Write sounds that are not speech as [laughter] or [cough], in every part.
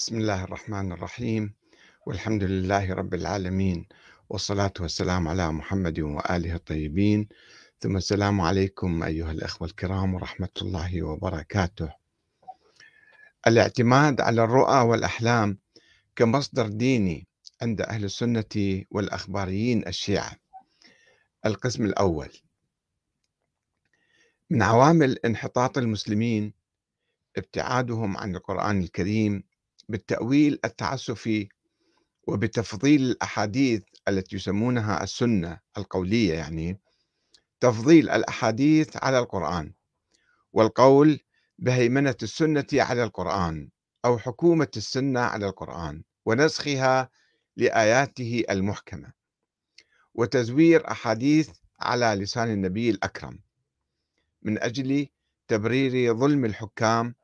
بسم الله الرحمن الرحيم. والحمد لله رب العالمين. والصلاة والسلام على محمد وآله الطيبين. ثم السلام عليكم أيها الأخوة الكرام ورحمة الله وبركاته. الاعتماد على الرؤى والأحلام كمصدر ديني عند أهل السنة والأخباريين الشيعة. القسم الأول. من عوامل انحطاط المسلمين ابتعادهم عن القرآن الكريم بالتأويل التعسفي وبتفضيل الأحاديث التي يسمونها السنة القولية يعني تفضيل الأحاديث على القرآن والقول بهيمنة السنة على القرآن أو حكومة السنة على القرآن ونسخها لآياته المحكمة وتزوير أحاديث على لسان النبي الأكرم من أجل تبرير ظلم الحكام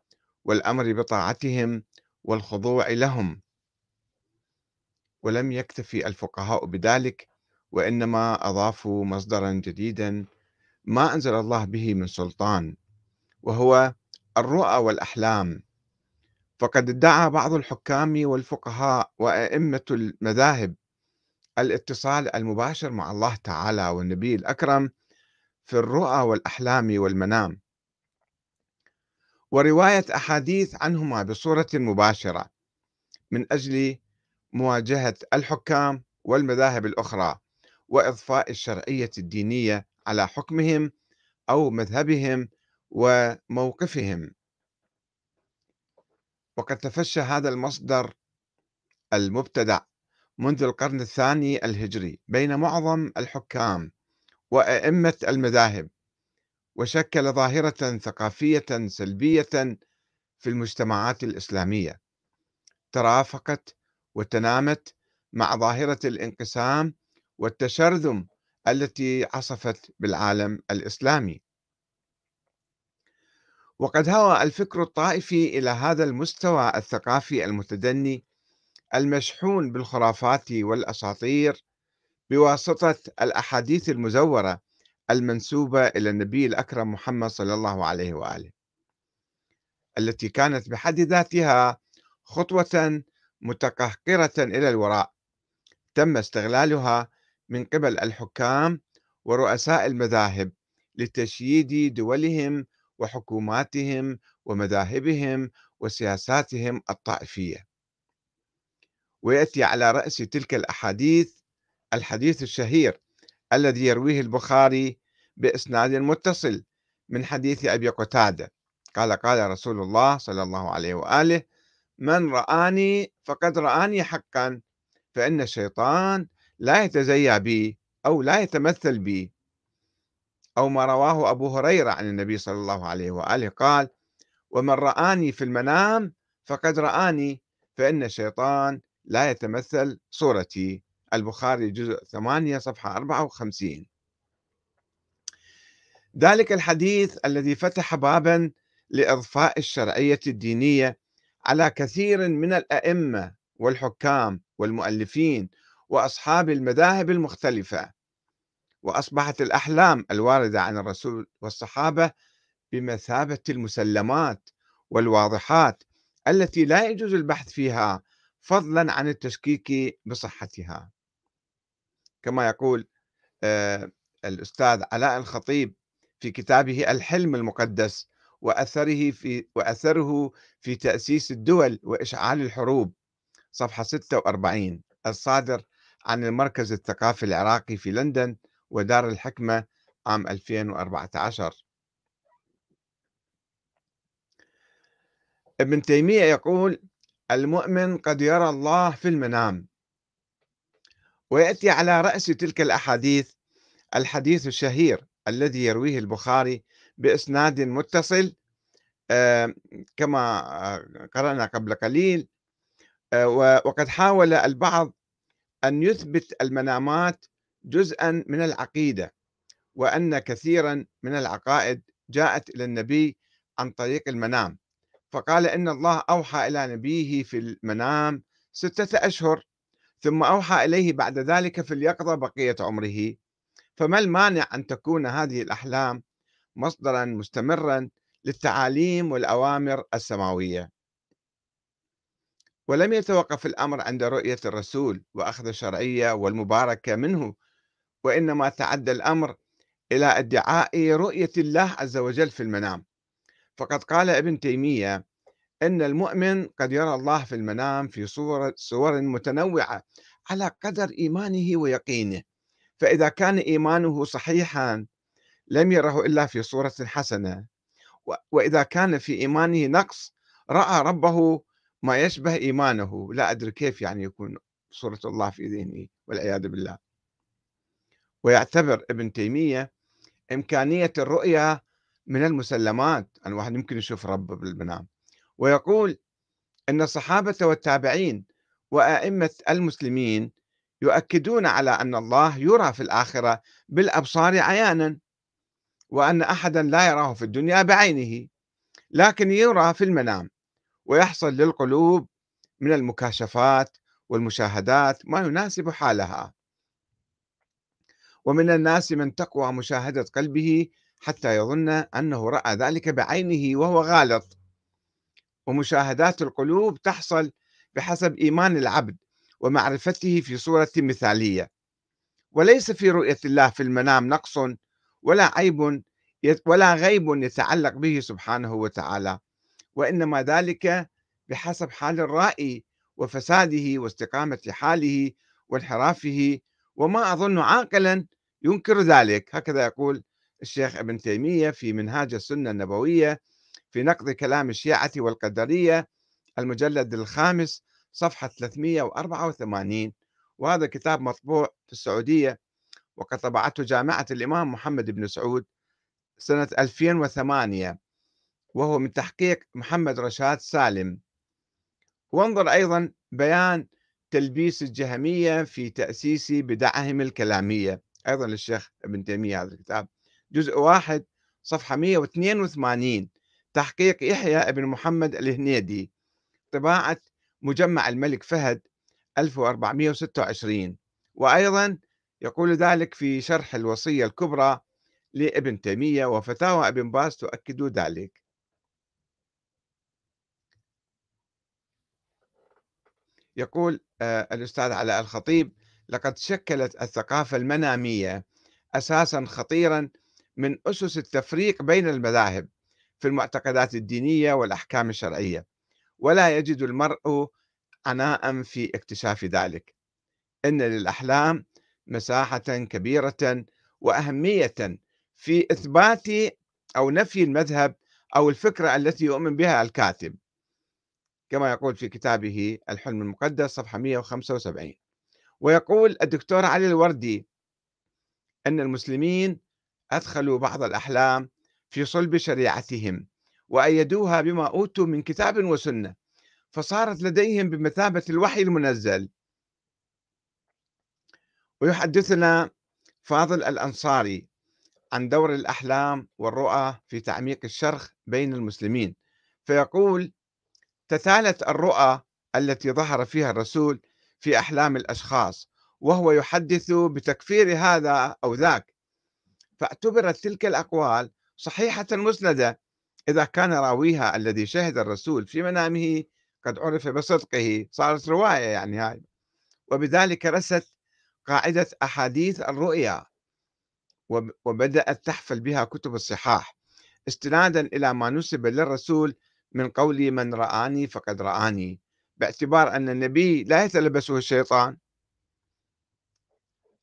والأمر بطاعتهم والخضوع لهم. ولم يكتفي الفقهاء بذلك وإنما أضافوا مصدرا جديدا ما أنزل الله به من سلطان وهو الرؤى والأحلام. فقد ادعى بعض الحكام والفقهاء وأئمة المذاهب الاتصال المباشر مع الله تعالى والنبي الأكرم في الرؤى والأحلام والمنام. ورواية أحاديث عنهما بصورة مباشرة من أجل مواجهة الحكام والمذاهب الأخرى وإضفاء الشرعية الدينية على حكمهم أو مذهبهم وموقفهم. وقد تفشى هذا المصدر المبتدع منذ القرن الثاني الهجري بين معظم الحكام وأئمة المذاهب وشكل ظاهرة ثقافية سلبية في المجتمعات الإسلامية. ترافقت وتنامت مع ظاهرة الانقسام والتشرذم التي عصفت بالعالم الإسلامي. وقد هوى الفكر الطائفي إلى هذا المستوى الثقافي المتدني المشحون بالخرافات والأساطير بواسطة الأحاديث المزورة المنسوبة إلى النبي الأكرم محمد صلى الله عليه وآله التي كانت بحد ذاتها خطوة متقهقرة إلى الوراء. تم استغلالها من قبل الحكام ورؤساء المذاهب لتشييد دولهم وحكوماتهم ومذاهبهم وسياساتهم الطائفية. ويأتي على رأس تلك الأحاديث الحديث الشهير الذي يرويه البخاري بإسناد متصل من حديث أبي قتادة. قال قال رسول الله صلى الله عليه وآله من رآني فقد رآني حقا فإن الشيطان لا يتزيى بي أو لا يتمثل بي. أو ما رواه أبو هريرة عن النبي صلى الله عليه وآله قال ومن رآني في المنام فقد رآني فإن الشيطان لا يتمثل صورتي. البخاري جزء 8 صفحة 54 ذلك الحديث الذي فتح بابا لإضفاء الشرعية الدينية على كثير من الأئمة والحكام والمؤلفين وأصحاب المذاهب المختلفة وأصبحت الأحلام الواردة عن الرسول والصحابة بمثابة المسلمات والواضحات التي لا يجوز البحث فيها فضلا عن التشكيك بصحتها. كما يقول آه، الأستاذ علاء الخطيب في كتابه الحلم المقدس وأثره في وأثره في تأسيس الدول وإشعال الحروب صفحة 46 الصادر عن المركز الثقافي العراقي في لندن ودار الحكمة عام 2014 ابن تيمية يقول المؤمن قد يرى الله في المنام ويأتي على رأس تلك الأحاديث الحديث الشهير الذي يرويه البخاري بإسناد متصل كما آه، قرأنا قبل قليل آه، وقد حاول البعض أن يثبت المنامات جزءا من العقيدة وأن كثيرا من العقائد جاءت إلى النبي عن طريق المنام فقال إن الله أوحى إلى نبيه في المنام ستة أشهر ثم أوحى إليه بعد ذلك في اليقظة بقية عمره. فما المانع أن تكون هذه الأحلام مصدرا مستمرا للتعاليم والأوامر السماوية؟ ولم يتوقف الأمر عند رؤية الرسول وأخذ الشرعية والمباركة منه وإنما تعدى الأمر إلى ادعاء رؤية الله عز وجل في المنام. فقد قال ابن تيمية أن المؤمن قد يرى الله في المنام في صور, صور متنوعة على قدر إيمانه ويقينه. فإذا كان إيمانه صحيحا لم يره إلا في صورة حسنة. وإذا كان في إيمانه نقص رأى ربه ما يشبه إيمانه. لا أدري كيف يعني يكون صورة الله في ذهنه والعياذ بالله. ويعتبر ابن تيمية إمكانية الرؤية من المسلمات. أن واحد يمكن يشوف ربه بالمنام. ويقول أن الصحابة والتابعين وأئمة المسلمين يؤكدون على أن الله يرى في الآخرة بالأبصار عيانا وأن أحدا لا يراه في الدنيا بعينه لكن يرى في المنام ويحصل للقلوب من المكاشفات والمشاهدات ما يناسب حالها. ومن الناس من تقوى مشاهدة قلبه حتى يظن أنه رأى ذلك بعينه وهو غالط. ومشاهدات القلوب تحصل بحسب إيمان العبد ومعرفته في صورة مثالية. وليس في رؤية الله في المنام نقص ولا عيب ولا غيب يتعلق به سبحانه وتعالى. وإنما ذلك بحسب حال الرائي وفساده واستقامة حاله وانحرافه. وما أظن عاقلا ينكر ذلك. هكذا يقول الشيخ ابن تيمية في منهاج السنة النبوية في نقد كلام الشيعة والقدرية المجلد الخامس صفحة 384 وهذا كتاب مطبوع في السعودية وقد طبعته جامعة الإمام محمد بن سعود سنة 2008 وهو من تحقيق محمد رشاد سالم. وانظر أيضا بيان تلبيس الجهمية في تأسيس بدعهم الكلامية. أيضا للشيخ ابن تيمية هذا الكتاب. جزء واحد صفحة 182 تحقيق يحيى ابن محمد الهنيدي طباعة مجمع الملك فهد 1426 وأيضا يقول ذلك في شرح الوصية الكبرى لابن تيمية وفتاوى ابن باز تؤكد ذلك. يقول آه، الأستاذ علاء الخطيب لقد شكلت الثقافة المنامية أساسا خطيرا من أسس التفريق بين المذاهب في المعتقدات الدينية والأحكام الشرعية ولا يجد المرء عناء في اكتشاف ذلك. إن للأحلام مساحة كبيرة وأهمية في إثبات أو نفي المذهب أو الفكرة التي يؤمن بها الكاتب. كما يقول في كتابه الحلم المقدس صفحة 175 ويقول الدكتور علي الوردي أن المسلمين أدخلوا بعض الأحلام في صلب شريعتهم وأيدوها بما أوتوا من كتاب وسنة فصارت لديهم بمثابة الوحي المنزل. ويحدثنا فاضل الأنصاري عن دور الأحلام والرؤى في تعميق الشرخ بين المسلمين فيقول تتالت الرؤى التي ظهر فيها الرسول في أحلام الأشخاص وهو يحدث بتكفير هذا أو ذاك فاعتبرت تلك الأقوال صحيحة مسندة إذا كان راويها الذي شهد الرسول في منامه قد عرف بصدقه صارت رواية يعني هاي. وبذلك رست قاعدة أحاديث الرؤيا وبدأت تحفل بها كتب الصحاح. استنادا إلى ما نسب للرسول من قول من رآني فقد رآني باعتبار أن النبي لا يتلبسه الشيطان.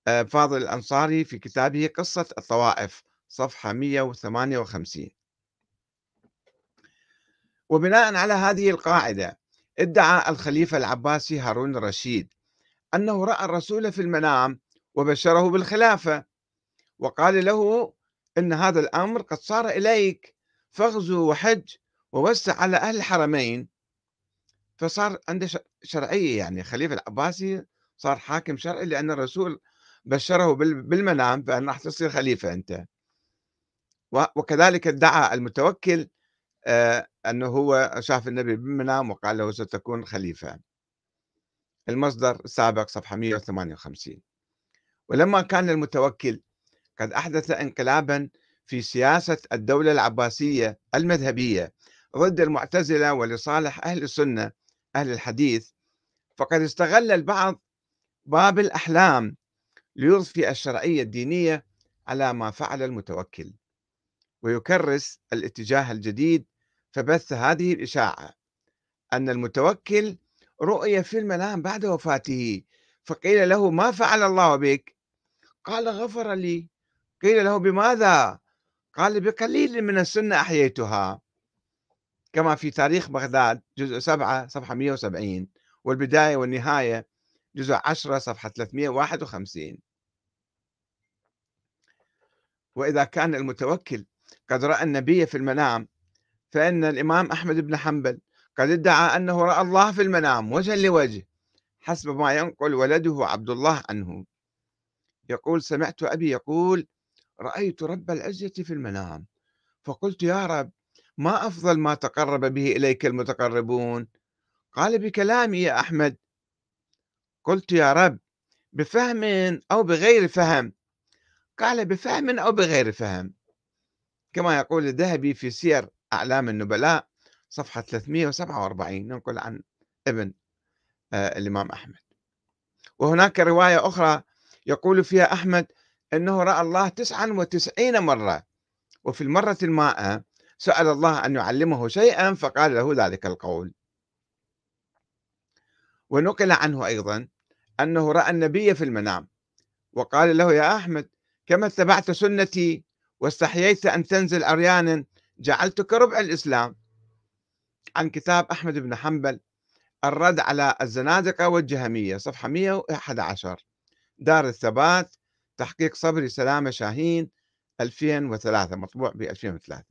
آه، فاضل الأنصاري في كتابه قصة الطوائف. صفحة 158 وبناء على هذه القاعدة ادعى الخليفة العباسي هارون الرشيد أنه رأى الرسول في المنام وبشره بالخلافة وقال له إن هذا الأمر قد صار إليك فاغزو وحج ووسع على أهل الحرمين. فصار عنده شرعية يعني خليفة العباسي صار حاكم شرعي لأن الرسول بشره بالمنام بأن راح تصير خليفة أنت. وكذلك ادعى المتوكل آه، أنه هو شاف النبي بالمنام وقال له ستكون خليفة. المصدر السابق صفحة 158 ولما كان المتوكل قد أحدث انقلابا في سياسة الدولة العباسية المذهبية ضد المعتزلة ولصالح أهل السنة أهل الحديث فقد استغل البعض باب الأحلام ليضفي الشرعية الدينية على ما فعل المتوكل. ويكرس الاتجاه الجديد فبث هذه الإشاعة أن المتوكل رؤي في المنام بعد وفاته فقيل له ما فعل الله بك؟ قال غفر لي. قيل له بماذا؟ قال بقليل من السنة أحييتها. كما في تاريخ بغداد جزء 7 صفحة 170 والبداية والنهاية جزء 10 صفحة 351 وإذا كان المتوكل قد رأى النبي في المنام فإن الإمام أحمد بن حنبل قد ادعى أنه رأى الله في المنام وجها لوجه حسب ما ينقل ولده عبد الله عنه. يقول سمعت أبي يقول رأيت رب العزة في المنام فقلت يا رب ما أفضل ما تقرب به إليك المتقربون قال بكلامي يا أحمد قلت يا رب بفهم أو بغير فهم قال بفهم أو بغير فهم كما يقول الذهبي في سير أعلام النبلاء صفحة 347 ننقل عن ابن آه، الإمام أحمد. وهناك رواية أخرى يقول فيها أحمد أنه رأى الله 99 مرة وفي المرة المائة سأل الله أن يعلمه شيئا فقال له ذلك القول. ونقل عنه أيضا أنه رأى النبي في المنام وقال له يا أحمد كما اتبعت سنتي واستحييت أن تنزل عريانا جعلتك ربع الإسلام. عن كتاب أحمد بن حنبل الرد على الزنادقة والجهمية صفحة 111 دار الثبات تحقيق صبري سلامة شاهين 2003 مطبوع ب 2003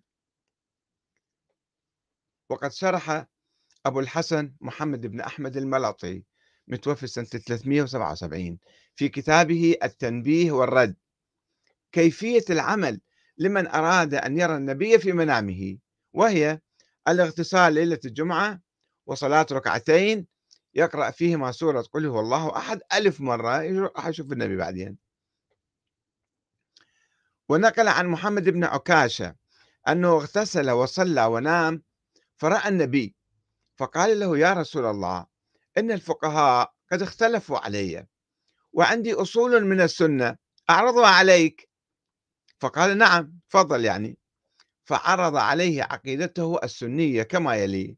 وقد شرح أبو الحسن محمد بن أحمد الملطي متوفي سنة 377 في كتابه التنبيه والرد. كيفية العمل لمن أراد أن يرى النبي في منامه وهي الاغتسال ليلة الجمعة وصلاة ركعتين يقرأ فيهما سورة قل هو الله أحد ألف مرة راح يشوف النبي بعدين. ونقل عن محمد بن عكاشة أنه اغتسل وصلى ونام فرأى النبي فقال له يا رسول الله إن الفقهاء قد اختلفوا علي وعندي أصول من السنة أعرضها عليك. فقال نعم تفضل يعني. فعرض عليه عقيدته السنية كما يلي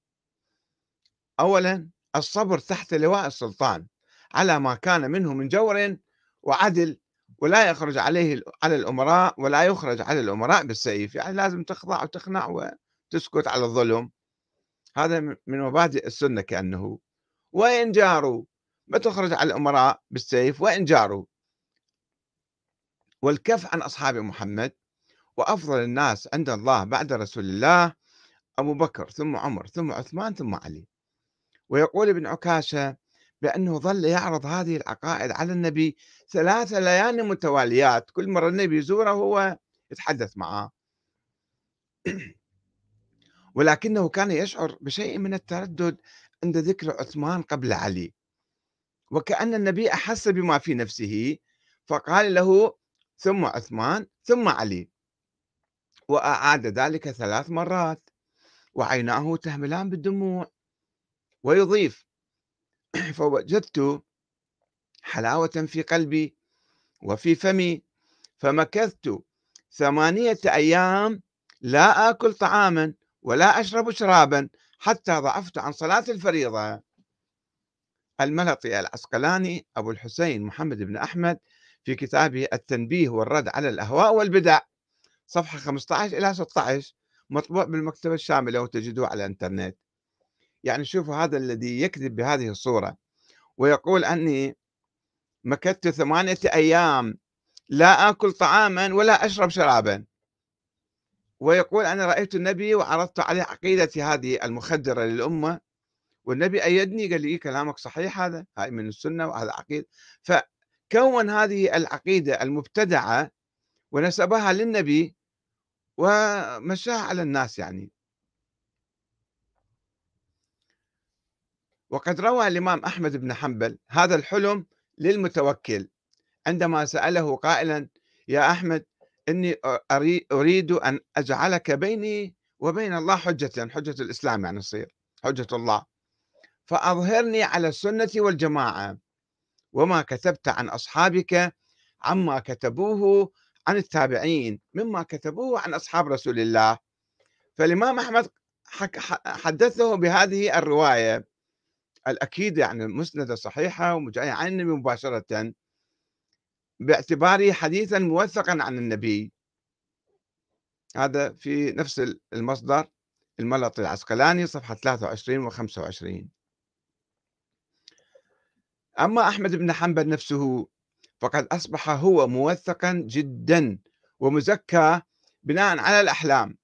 أولا الصبر تحت لواء السلطان على ما كان منه من جور وعدل ولا يخرج عليه على الأمراء ولا يخرج على الأمراء بالسيف. يعني لازم تخضع وتخنع وتسكت على الظلم. هذا من مبادئ السنة كأنه. وإن جاروا ما تخرج على الأمراء بالسيف وإن جاروا. والكف عن أصحاب محمد وأفضل الناس عند الله بعد رسول الله أبو بكر ثم عمر ثم عثمان ثم علي. ويقول ابن عكاشة بأنه ظل يعرض هذه العقائد على النبي ثلاث ليال متواليات كل مرة النبي يزوره هو يتحدث معه. [clears throat] ولكنه كان يشعر بشيء من التردد عند ذكر عثمان قبل علي. وكأن النبي أحس بما في نفسه فقال له ثم عثمان ثم علي. وأعاد ذلك ثلاث مرات. وعيناه تهملان بالدموع. ويضيف [clears throat] فوجدت حلاوة في قلبي وفي فمي. فمكثت ثمانية أيام لا آكل طعاما ولا أشرب شرابا حتى ضعفت عن صلاة الفريضة. الملطي العسقلاني أبو الحسين محمد بن أحمد في كتابه التنبيه والرد على الأهواء والبدع. صفحة 15 إلى 16 مطبوع بالمكتبة الشاملة وتجدوه على الإنترنت. يعني شوفوا هذا الذي يكذب بهذه الصورة ويقول أني مكثت ثمانية أيام لا آكل طعاما ولا أشرب شرابا. ويقول أنا رأيت النبي وعرضت عليه عقيدتي هذه المخدرة للأمة والنبي أيدني قال لي إيه كلامك صحيح هذا؟ هاي من السنة وهذا عقيدة. فكون هذه العقيدة المبتدعة ونسبها للنبي ومشاها على الناس يعني. وقد روى الإمام أحمد بن حنبل هذا الحلم للمتوكل. عندما سأله قائلا يا أحمد إني أريد أن أجعلك بيني وبين الله حجة حجة الإسلام يعني تصير حجة الله. فأظهرني على السنة والجماعة. وما كتبت عن أصحابك عما كتبوه عن التابعين مما كتبوه عن أصحاب رسول الله. فالإمام أحمد حدثه بهذه الرواية الأكيد يعني مسندة صحيحة وجاية عن النبي مباشرة باعتباره حديثا موثقا عن النبي. هذا في نفس المصدر الملطي العسقلاني صفحة 23 و 25 أما أحمد بن حنبل نفسه فقد أصبح هو موثقا جدا ومزكى بناء على الأحلام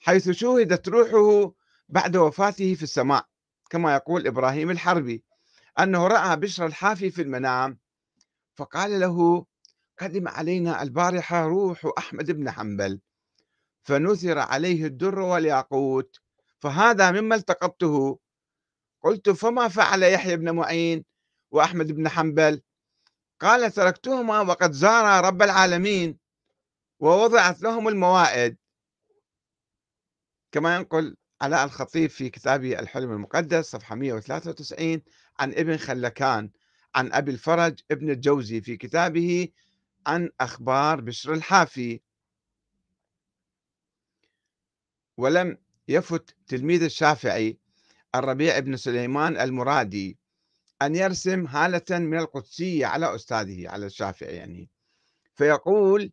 حيث شوهدت روحه بعد وفاته في السماء كما يقول إبراهيم الحربي أنه رأى بشر الحافي في المنام فقال له قدم علينا البارحة روح أحمد بن حنبل فنثر عليه الدر والياقوت فهذا مما التقطته. قلت فما فعل يحيى بن معين؟ وأحمد بن حنبل. قال تركتهما وقد زارا رب العالمين ووضعت لهم الموائد. كما ينقل علاء الخطيب في كتابه الحلم المقدس صفحة 193 عن ابن خلكان عن أبي الفرج ابن الجوزي في كتابه عن أخبار بشر الحافي. ولم يفت تلميذ الشافعي الربيع بن سليمان المرادي. أن يرسم هالة من القدسية على أستاذه على الشافعي يعني. فيقول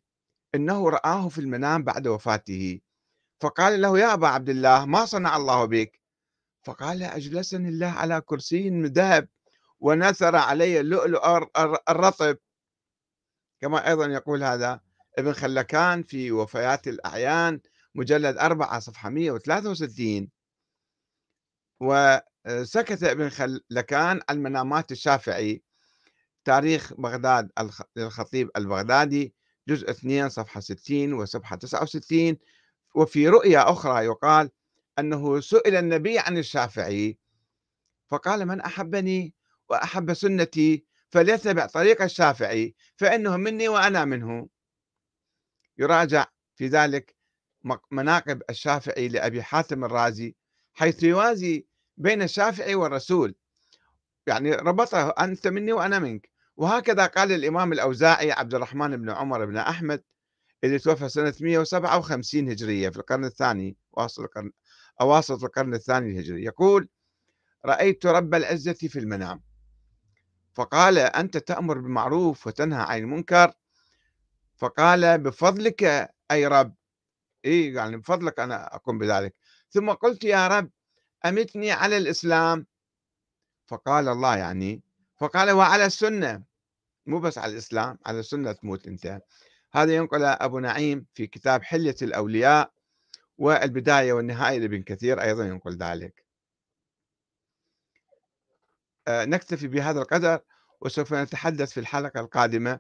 إنه رآه في المنام بعد وفاته. فقال له يا أبا عبد الله ما صنع الله بك؟ فقال أجلسني الله على كرسي من ذهب ونثر علي اللؤلؤ الرطب. كما أيضا يقول هذا ابن خلكان في وفيات الأعيان مجلد 4 صفحة 163 وسكت ابن خلكان عن منامات الشافعي تاريخ بغداد للخطيب البغدادي جزء 2 صفحة 60 وصفحة 69 وفي رؤيا أخرى يقال أنه سئل النبي عن الشافعي فقال من أحبني وأحب سنتي فليتبع طريق الشافعي فإنه مني وأنا منه. يراجع في ذلك مناقب الشافعي لأبي حاتم الرازي حيث يوازي بين الشافعي والرسول. يعني ربطه أنت مني وأنا منك. وهكذا قال الإمام الأوزاعي عبد الرحمن بن عمر بن أحمد اللي توفى سنة 157 هجرية في القرن الثاني واصل القرن أواسط القرن الثاني الهجري. يقول رأيت رب العزة في المنام. فقال أنت تأمر بالمعروف وتنهى عن المنكر. فقال بفضلك أي رب. إيه يعني بفضلك أنا أقوم بذلك. ثم قلت يا رب. أمتني على الإسلام. فقال الله يعني فقال وعلى السنة. مو بس على الإسلام على السنة تموت أنت. هذا ينقل أبو نعيم في كتاب حلية الأولياء والبداية والنهاية لابن كثير أيضا ينقل ذلك. آه، نكتفي بهذا القدر وسوف نتحدث في الحلقة القادمة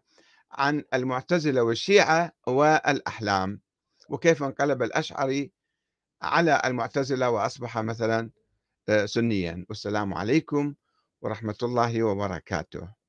عن المعتزلة والشيعة والأحلام وكيف انقلب الأشعري على المعتزلة وأصبح مثلا آه، سنيا. والسلام عليكم ورحمة الله وبركاته.